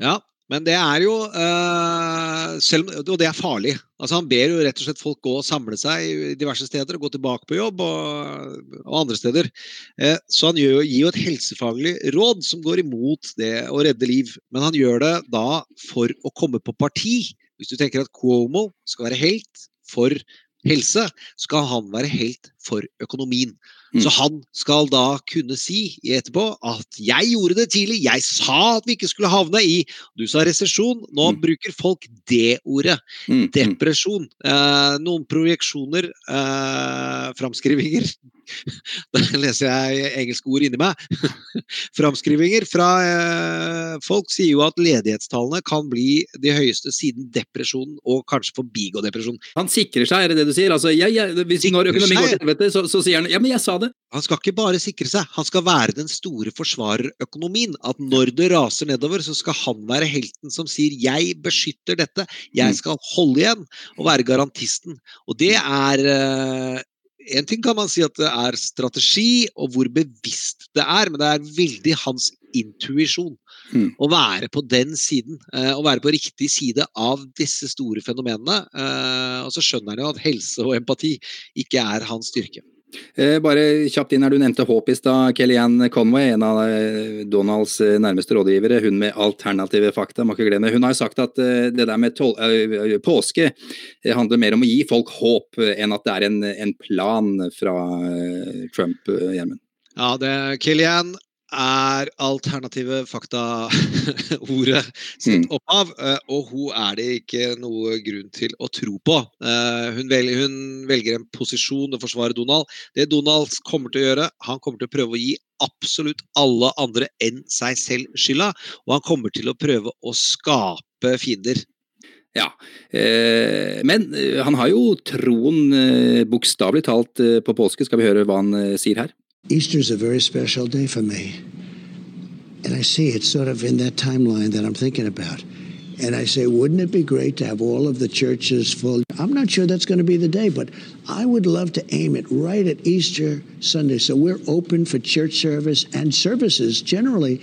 Ja, men det er jo øh, selv, Og det er farlig. Altså Han ber jo rett og slett folk gå og samle seg i diverse steder og gå tilbake på jobb og, og andre steder. Eh, så han gjør, jo- gir jo et helsefaglig råd som går imot det å redde liv. Men han gjør det da for å komme på parti. Hvis du tenker at Cuomo skal være helt for helse, skal han være helt for økonomien. Så han skal da kunne si i etterpå at 'jeg gjorde det tidlig', 'jeg sa at vi ikke skulle havne i' Du sa resesjon, nå bruker folk det ordet. Mm. Depresjon. Eh, noen projeksjoner, eh, framskrivinger Da leser jeg engelske ord inni meg. Framskrivinger fra eh, folk sier jo at ledighetstallene kan bli de høyeste siden depresjonen, og kanskje forbigå depresjon. Han sikrer seg, er det det du sier? Altså, jeg, jeg, hvis når økonomien går til helvete, så, så sier han ja, men jeg sa det. Han skal ikke bare sikre seg, han skal være den store forsvarerøkonomien. At når det raser nedover, så skal han være helten som sier 'jeg beskytter dette', 'jeg skal holde igjen', og være garantisten. Og det er eh, En ting kan man si at det er strategi, og hvor bevisst det er, men det er veldig hans intuisjon. Mm. Å være på den siden, eh, å være på riktig side av disse store fenomenene. eh, Og så skjønner han jo at helse og empati ikke er hans styrke. Eh, bare kjapt inn her, du nevnte håp i stad. Kellyanne Conway, en av Donalds nærmeste rådgivere, hun med alternative fakta, må ikke glemme. Hun har jo sagt at det der med påske handler mer om å gi folk håp enn at det er en, en plan fra Trump, Gjermund. Ja, det Kellyanne er alternative fakta-ordet sitt opphav, eh, og hun er det ikke noe grunn til å tro på. Eh, Hun velger, hun velger en posisjon å forsvare Donald. Det Donald kommer til å gjøre, han kommer til å prøve å gi absolutt alle andre enn seg selv skylda, og han kommer til å prøve å skape fiender. Ja, eh, men han har jo troen bokstavelig talt på påske. Skal vi høre hva han sier her? Easter's a very special day for me. And I see it sort of in that timeline that I'm thinking about. And I say, wouldn't it be great to have all of the churches full? I'm not sure that's going to be the day, but I would love to aim it right at Easter Sunday. So we're open for church service and services generally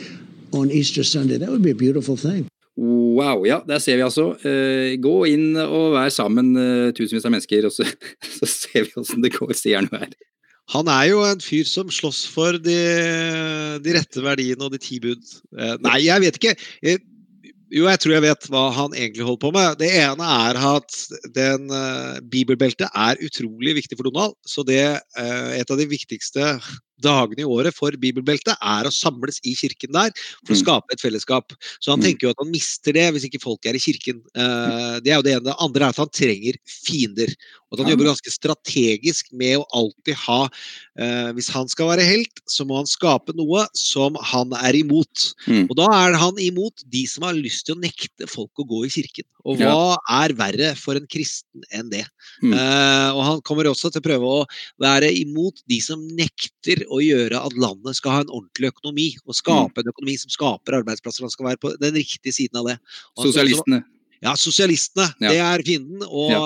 on Easter Sunday. That would be a beautiful thing. Wow, ja, der ser vi altså. Eh, gå inn og vær sammen, eh, tusenvis av mennesker, og så, så ser vi åssen det går, sier han her. Han er jo en fyr som slåss for de, de rette verdiene og de ti bud. Eh, Nei, jeg vet ikke. Jo, jeg tror jeg vet hva han egentlig holder på med. Det ene er at den uh, bibelbeltet er utrolig viktig for Donald. Så det, uh, et av de viktigste dagene i året for bibelbeltet er å samles i kirken der for å skape et fellesskap. Så han tenker jo at han mister det hvis ikke folk er i kirken. Eh, det er jo det ene. Det andre er at han trenger fiender. Og at han jobber ganske strategisk med å alltid ha eh, Hvis han skal være helt, så må han skape noe som han er imot. Mm. Og da er han imot de som har lyst til å nekte folk å gå i kirken. Og hva er verre for en kristen enn det? Mm. Uh, og han kommer også til å prøve å være imot de som nekter å gjøre at landet skal ha en ordentlig økonomi, og skape en økonomi som skaper arbeidsplasser. Han skal være på den riktige siden av det. Og han også- Sosialistene. Ja, sosialistene. Ja. Det er fienden. Og ja.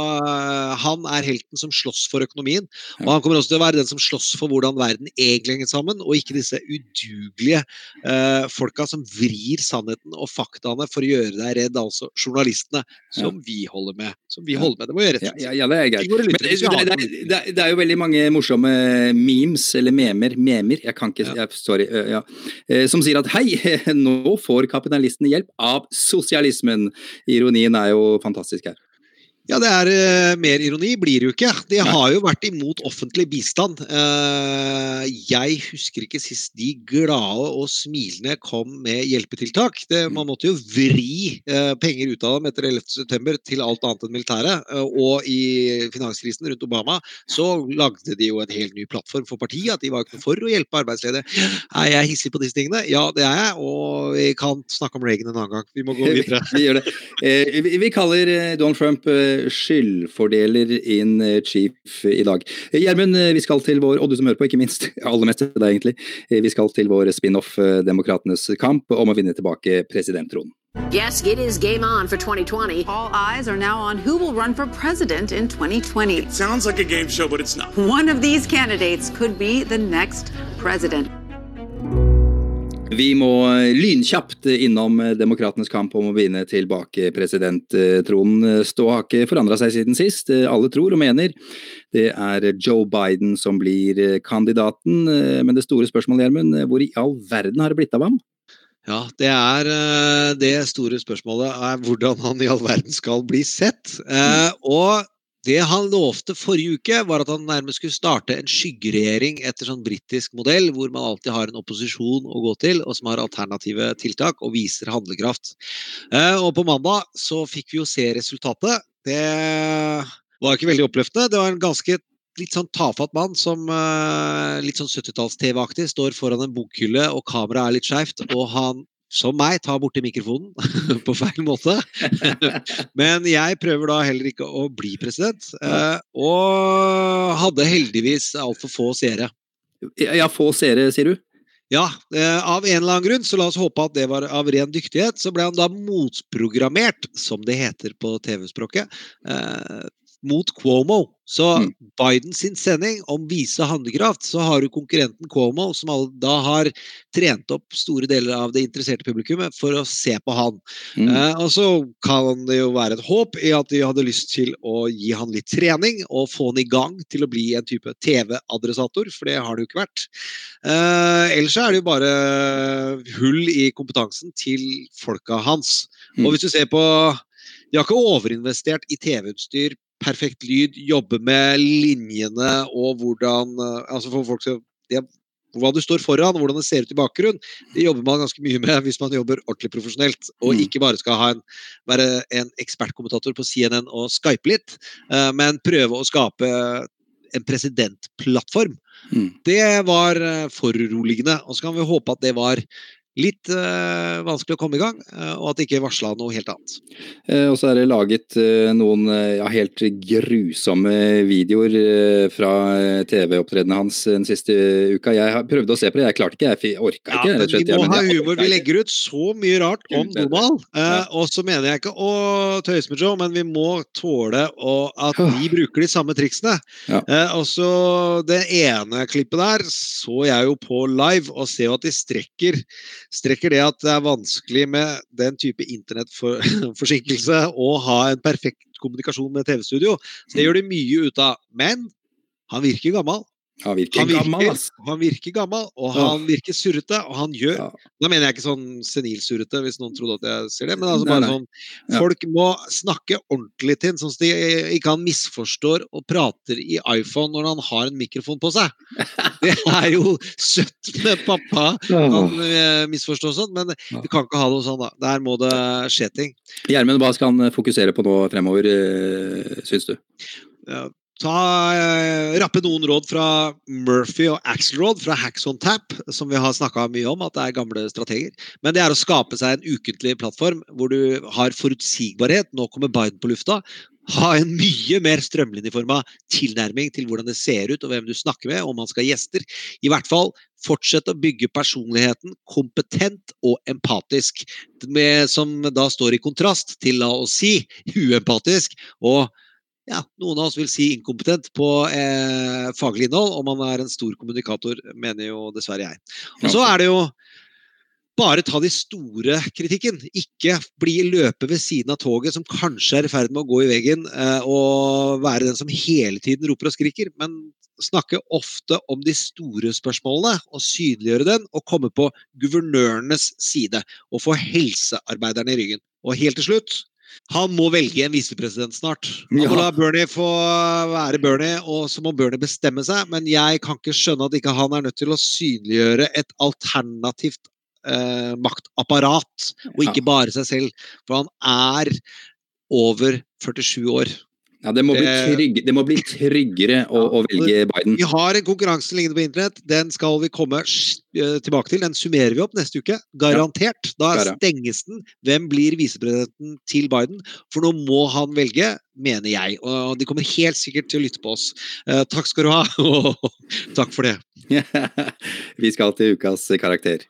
han er helten som slåss for økonomien. Og han kommer også til å være den som slåss for hvordan verden egentlig henger sammen, og ikke disse udugelige eh, folka som vrir sannheten og faktaene for å gjøre deg redd, altså journalistene, som vi holder med. Som vi holder med. Det må gjøre rett. ja, det er greit. Men det, har det, det, det, er jo veldig mange morsomme memes, eller memer, memer, jeg kan ikke, jeg, sorry, ja, eh, som sier at hei, nå får kapitalistene hjelp av sosialismen. Ironien er jo fantastisk her. Ja, det er eh, mer ironi blir det jo ikke. De har jo vært imot offentlig bistand. Eh, jeg husker ikke sist de glade og smilende kom med hjelpetiltak. Det, man måtte jo vri eh, penger ut av dem etter 11.9 til alt annet enn militæret. Og i finanskrisen rundt Obama så lagde de jo en helt ny plattform for partiet. At de var ikke noe for å hjelpe arbeidsledige. Er jeg hissig på disse tingene? Ja, det er jeg. Og vi kan snakke om Reagan en annen gang. Vi må gå videre. vi vi, vi kaller Donald Trump skyldfordeler in eh, chief i dag. Eh, Gjermund, eh, vi skal til vår, og du som hører på, ikke minst, aller mest til deg egentlig, Eh, vi skal til vår spin-off eh, Demokratenes kamp om å vinne tilbake presidenttronen. Yes, it is game on for 2020. All eyes are now on who will run for president in 2020. It sounds like a game show, but it's not. One of these candidates could be the next president. Vi må lynkjapt innom Demokratenes kamp om å vinne tilbake presidenttronen. Ståa har ikke forandra seg siden sist. Alle tror og mener det er Joe Biden som blir kandidaten. Men det store spørsmålet, Gjermund, hvor i all verden har det blitt av ham? Ja, det er eh, det store spørsmålet er hvordan han i all verden skal bli sett. Eh, og det han lovte forrige uke, var at han nærmest skulle starte en skyggeregjering etter sånn britisk modell, hvor man alltid har en opposisjon å gå til, og som har alternative tiltak og viser handlekraft. Eh, og på mandag så fikk vi jo se resultatet. Det var ikke veldig oppløftende. Det var en ganske litt sånn tafatt mann som uh, litt sånn 70-talls-TV-aktig står foran en bokhylle, og kameraet er litt skeivt, og han som meg, tar borti mikrofonen på feil måte. Men jeg prøver da heller ikke å bli president, uh, og hadde heldigvis altfor få seere. Ja, få seere, sier du? Ja, eh, av en eller annen grunn, så la oss håpe at det var av ren dyktighet, så ble han da motprogrammert, som det heter på TV-språket, eh, mot Cuomo. Så mm. Biden sin sending om vise handlekraft, så har du konkurrenten Cuomo, som da har trent opp store deler av det interesserte publikummet for å se på han. Mm. Eh, og så kan det jo være et håp i at de hadde lyst til å gi han litt trening og få han i gang til å bli en type TV-adressator, for det har det jo ikke vært. Eh, ellers er det jo bare hull i kompetansen til folka hans. Mm. Og hvis du ser på de har ikke overinvestert i TV-utstyr perfekt lyd, jobbe med linjene og hvordan altså for folk det, Hva du står foran, hvordan det ser ut i bakgrunnen, det jobber man ganske mye med hvis man jobber ordentlig profesjonelt. Og mm. ikke bare skal en, være en ekspertkommentator på CNN og skype litt, uh, men prøve å skape en presidentplattform. Mm. Det var foruroligende. Og så kan vi håpe at det var litt uh, vanskelig å komme i gang, uh, og at det ikke varsla noe helt annet. Uh, og så er det laget noen ja, helt grusomme videoer fra TV-opptredenen hans den siste uka. Jeg prøvde å se på det, jeg klarte ikke, jeg orka ikke. Ja, men vi må ha humor. Vi legger ut så mye rart om Donald. Og så mener jeg ikke å tøyse med Joe, men vi må tåle at vi bruker de samme triksene. Ja. og så det ene klippet der så jeg jo på live, og ser jo at de strekker strekker det at det er vanskelig med den type internettforsinkelse å ha en perfekt kommunikasjon med TV-studio. Så det gjør de mye ut av. Men han virker gammel. Han virker, han virker gammel, altså. Han virker gammel, og han virker surrete. Og han gjør ja. Da mener jeg ikke sånn senilsurrete, hvis noen trodde at jeg ser det. Men altså bare nei, nei. sånn Folk må snakke ordentlig til sånn at de ikke han misforstår og prater i iPhone når han har en mikrofon på seg. Det er jo søtt med pappa. Han eh, misforstår sånn, men vi kan ikke ha det sånn, da. Der må det skje ting. Gjermund, hva skal han fokusere på nå fremover, eh, syns du? Ta, eh, rappe noen råd fra Murphy og Axelrod fra Hacks on Tap, som vi har snakka mye om, at det er gamle strateger. Men det er å skape seg en ukentlig plattform hvor du har forutsigbarhet. Nå kommer Biden på lufta. Ha en mye mer strømlinjeforma tilnærming til hvordan det ser ut, og hvem du snakker med, om man skal ha gjester. I hvert fall fortsett å bygge personligheten kompetent og empatisk, med, som da står i kontrast til, la oss si, uempatisk og ja, noen av oss vil si inkompetent på eh, faglig innhold, og man er en stor kommunikator, mener jo dessverre jeg. Og så er det jo bare ta de store kritikken. Ikke bli løpe ved siden av toget som kanskje er i ferd med å gå i veggen, eh, og være den som hele tiden roper og skriker, men snakke ofte om de store spørsmålene og synliggjøre den, og komme på guvernørenes side og få helsearbeiderne i ryggen. Og helt til slutt Han må velge en visepresident snart. Han må Ja. la Bernie få være Bernie, og så må Bernie bestemme seg. Men jeg kan ikke skjønne at ikke han er nødt til å synliggjøre et alternativt eh, maktapparat, og ikke bare seg selv. For han er over 47 år. Ja, det, må bli trygg, det må bli tryggere å, å velge Biden. Vi har en konkurranse liggende på internett. Den skal vi komme eh, tilbake til. Den summerer vi opp neste uke. Garantert. Da stenges den. Hvem blir visepresidenten til Biden? For nå må han velge, mener jeg. Og de kommer helt sikkert til å lytte på oss. Eh, takk skal du ha, og takk for det. Vi skal til ukas karakter.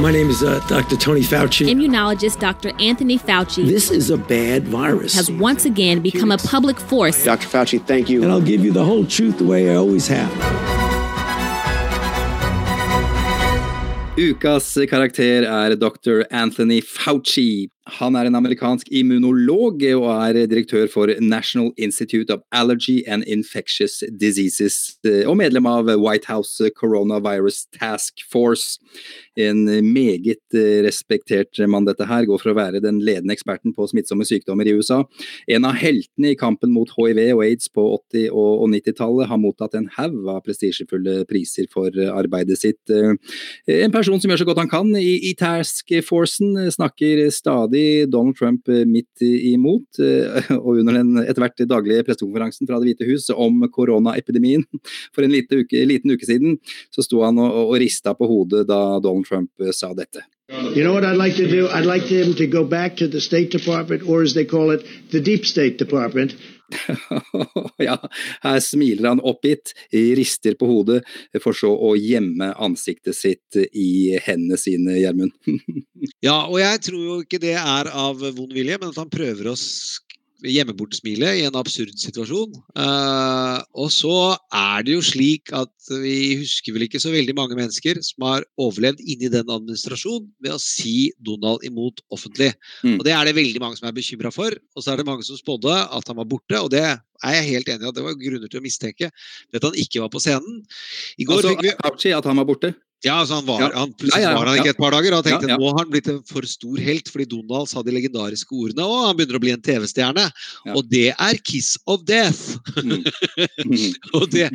My name is uh, Dr. Tony Fauci. Immunologist Dr. Anthony Fauci This is a bad virus. has once again become a public force. Dr. Fauci, thank you. And I'll give you the whole truth the way I always have. Ukas karakter er dr. Anthony Fauci. Han er en amerikansk immunolog og er direktør for National Institute of Allergy and Infectious Diseases eh, og medlem av White House Coronavirus Task Force. En meget eh, respektert mann dette her, går for å være den ledende eksperten på smittsomme sykdommer i USA. En av heltene i kampen mot hiv og aids på 80- og 90-tallet har mottatt en haug av prestisjefulle priser for eh, arbeidet sitt. En person som gjør så godt han kan i, task forcen, snakker stadig Donald Trump eh, midt imot, eh, og under den etter hvert daglige pressekonferansen fra Det hvite hus om koronaepidemien for en liten uke, liten uke siden, så sto han og, og rista på hodet da Donald Trump eh, sa dette. You know what I'd like to do? I'd like him to go back to the State Department, or as they call it, the Deep State Department. ja, her smiler han oppgitt, rister på hodet, for så å gjemme ansiktet sitt i hendene sine, Gjermund. Ja, og jeg tror jo ikke det er av vond vilje, men at han prøver å sk- gjemme bort smilet i en absurd situasjon. Uh, og så er det jo slik at vi husker vel ikke så veldig mange mennesker som har overlevd inni den administrasjonen ved å si Donald imot offentlig. Mm. Og det er det veldig mange som er bekymra for. Og så er det mange som spådde at han var borte, og det er jeg helt enig i at det var grunner til å mistenke at han ikke var på scenen. I går Altså, fikk vi Fauci, at han var borte? ja, altså han var, Ja. han, plutselig Ja, ja, var han ikke et par dager, og tenkte nå har han blitt en for stor helt, fordi Donald sa de legendariske ordene, og han begynner å bli en TV-stjerne. Og det er 'kiss of death'. Mm. Mm. og det,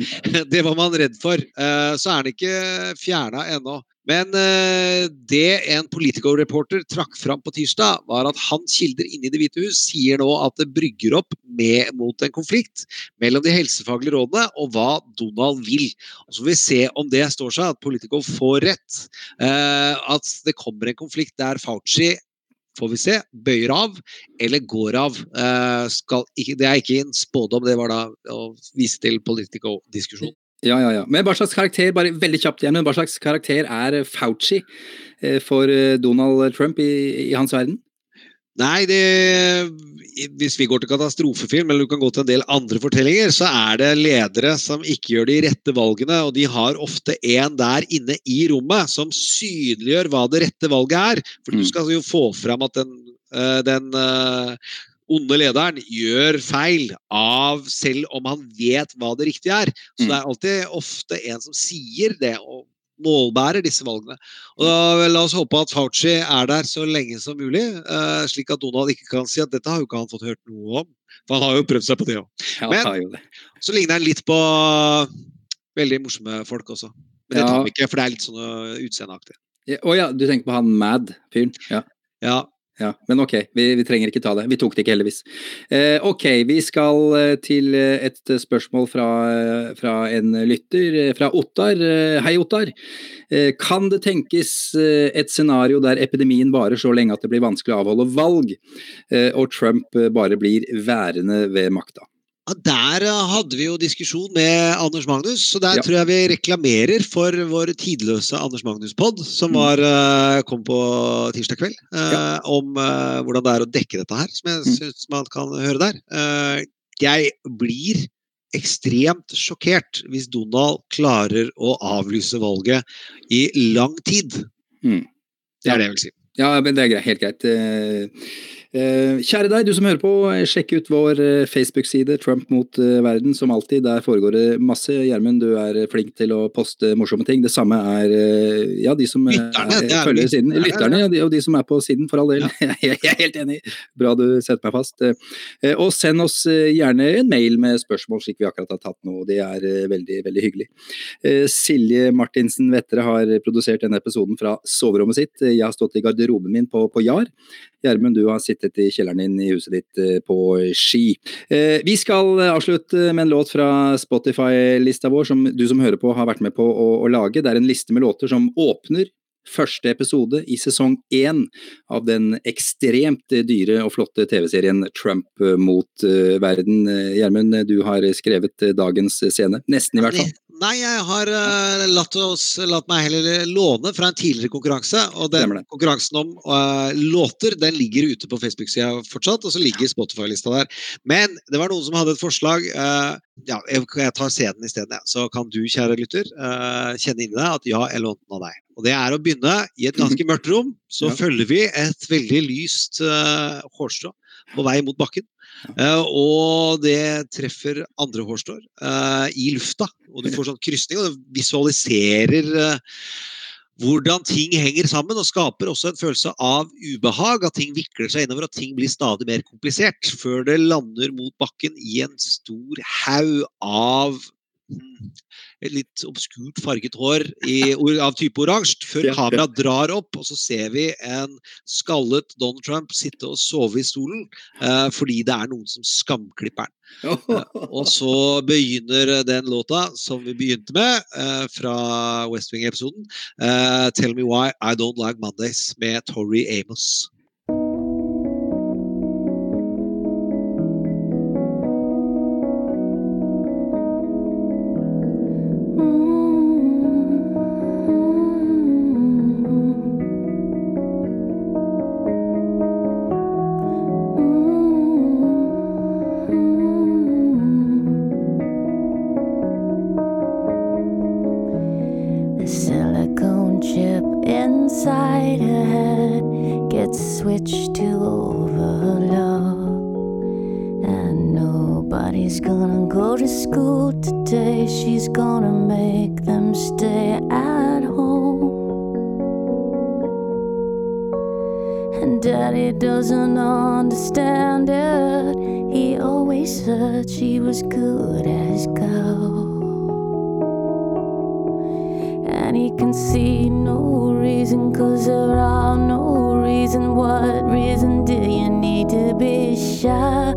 det var man redd for. Uh, Så er han ikke fjerna ennå. Men eh, det en Politico-reporter trakk fram på tirsdag, var at hans kilder inne i Det hvite hus sier nå at det brygger opp med, mot en konflikt mellom de helsefaglige rådene og hva Donald vil. Og så får vi se om det står seg, at Politico får rett. Eh, at det kommer en konflikt der Fauci får vi se, bøyer av eller går av. Eh, skal det er ikke en spådom, det var da å vise til Politico-diskusjon. Ja, ja, ja. Men hva slags karakter bare veldig kjapt igjen, men hva slags karakter er Fauci eh, for eh, Donald Trump i, i hans verden? Nei, det, hvis vi går til katastrofefilm, eller du kan gå til en del andre fortellinger, så er det ledere som ikke gjør de rette valgene, og de har ofte en der inne i rommet som synliggjør hva det rette valget er. For du skal jo få fram at den, eh, den onde lederen gjør feil av selv om han vet hva det riktige er. Så det er alltid ofte en som sier det. og målbærer disse valgene. Og da, La oss håpe at Fauci er der så lenge som mulig, eh, slik at Donald ikke kan si at dette har jo ikke han fått hørt noe om. For han har jo prøvd seg på det òg. Men-. Så ligner han litt på veldig morsomme folk også. Men det tar vi ikke, for det er litt sånn øh, utseendeaktig. Å ja, du tenker på han Mad-fyren? Ja. Ja. Ja, men ok, vi, vi trenger ikke ta det. Vi tok det ikke, heldigvis. Eh, ok, vi skal eh, til eh, et spørsmål fra, eh, fra en lytter, eh, fra Ottar. Eh, Hei, Ottar. Eh, kan det tenkes eh, et scenario der epidemien varer så lenge at det blir vanskelig å avholde valg, eh, og Trump eh, bare blir værende ved makta? Ja, Der øh, hadde vi jo diskusjon med Anders Magnus, så der Ja. tror jeg vi reklamerer for vår tidløse Anders Magnus-pod, som Mm. var, øh, kom på tirsdag kveld, Ja. om hvordan det er å dekke dette her, som jeg Mm. syns man kan høre der. Eh, Jeg blir ekstremt sjokkert hvis Donald klarer å avlyse valget i lang tid. Mm. Det er det jeg vil si. Ja, men det er greit, helt greit. Eh, eh, Kjære deg, du som hører på, sjekk ut vår eh, Facebook-side, Trump mot verden, som alltid. Der foregår det masse. Gjermund, du er flink til å poste morsomme ting. Det samme er ja, de som Lytterne, er, er følger siden. er. Lytterne, ja, de, og de som er på siden, for all del. Jeg er helt enig. Bra du setter meg fast. Og send oss gjerne en mail med spørsmål, slik vi akkurat har tatt nå. Det er veldig, veldig hyggelig. Silje Martinsen Vettere har produsert denne episoden fra soverommet sitt. Jeg har stått i garderoben min på, på Jar. Gjermund, du har sittet i kjelleren din i huset ditt eh, på Ski. Eh, Vi skal avslutte med en låt fra Spotify-lista vår, som du som hører på har vært med på å, å lage. Det er en liste med låter som åpner første episode i sesong én av den ekstremt dyre og flotte TV-serien Trump mot eh, verden. Gjermund, du har skrevet dagens scene. Nesten, i hvert fall. Nei, jeg har uh, latt, oss, latt meg heller låne fra en tidligere konkurranse. Og den konkurransen om uh, låter den ligger ute på Facebook-sida fortsatt, og så ligger Spotify-lista der. Men det var noen som hadde et forslag. Uh, ja, jeg, jeg tar scenen isteden, ja. så kan du, kjære lytter, eh, kjenne inni deg at ja, jeg lånte den av deg. Og det er å begynne i et ganske mørkt rom. Så Ja. følger vi et veldig lyst eh, hårstrå på vei mot bakken. Eh, og det treffer andre hårstrår eh, i lufta. Og du får sånn krysning, og det visualiserer eh, hvordan ting henger sammen, og skaper også en følelse av ubehag. At ting vikler seg innover, at ting blir stadig mer komplisert. Før det lander mot bakken i en stor haug av et litt obskurt farget hår i, av type oransje, før kameraet drar opp, og så ser vi en skallet Donald Trump sitte og sove i stolen eh, fordi det er noen som skamklipper den. Eh, og så begynner den låta som vi begynte med eh, fra West Wing-episoden, eh, 'Tell Me Why I Don't Like Mondays' med Tori Amos. Good as gold. And he can see no reason, cause there are no reason. What reason do you need to be shy?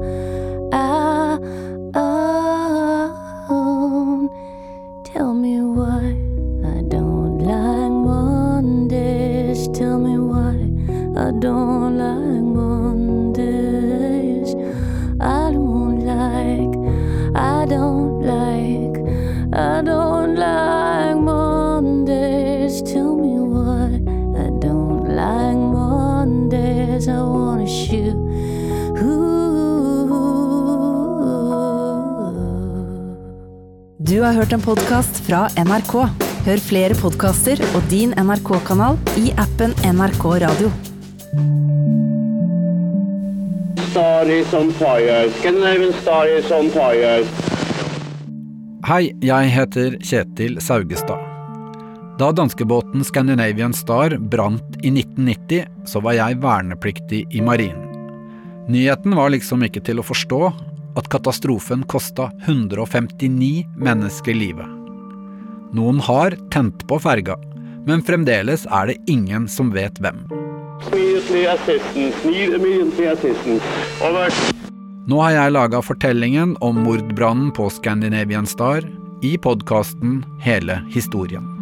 Du har hørt en podkast fra NRK. Hør flere podkaster og din NRK-kanal i appen NRK Radio. Stories on fire. Scandinavian stories on fire. Hei, jeg heter Kjetil Saugestad. Da danskebåten Scandinavian Star brant i 1990, så var jeg vernepliktig i marinen. Nyheten var liksom ikke til å forstå at katastrofen kosta 159 mennesker livet. Noen har tent på ferga, men fremdeles er det ingen som vet hvem. Nå har jeg laga fortellingen om mordbrannen på Scandinavian Star i podkasten Hele historien.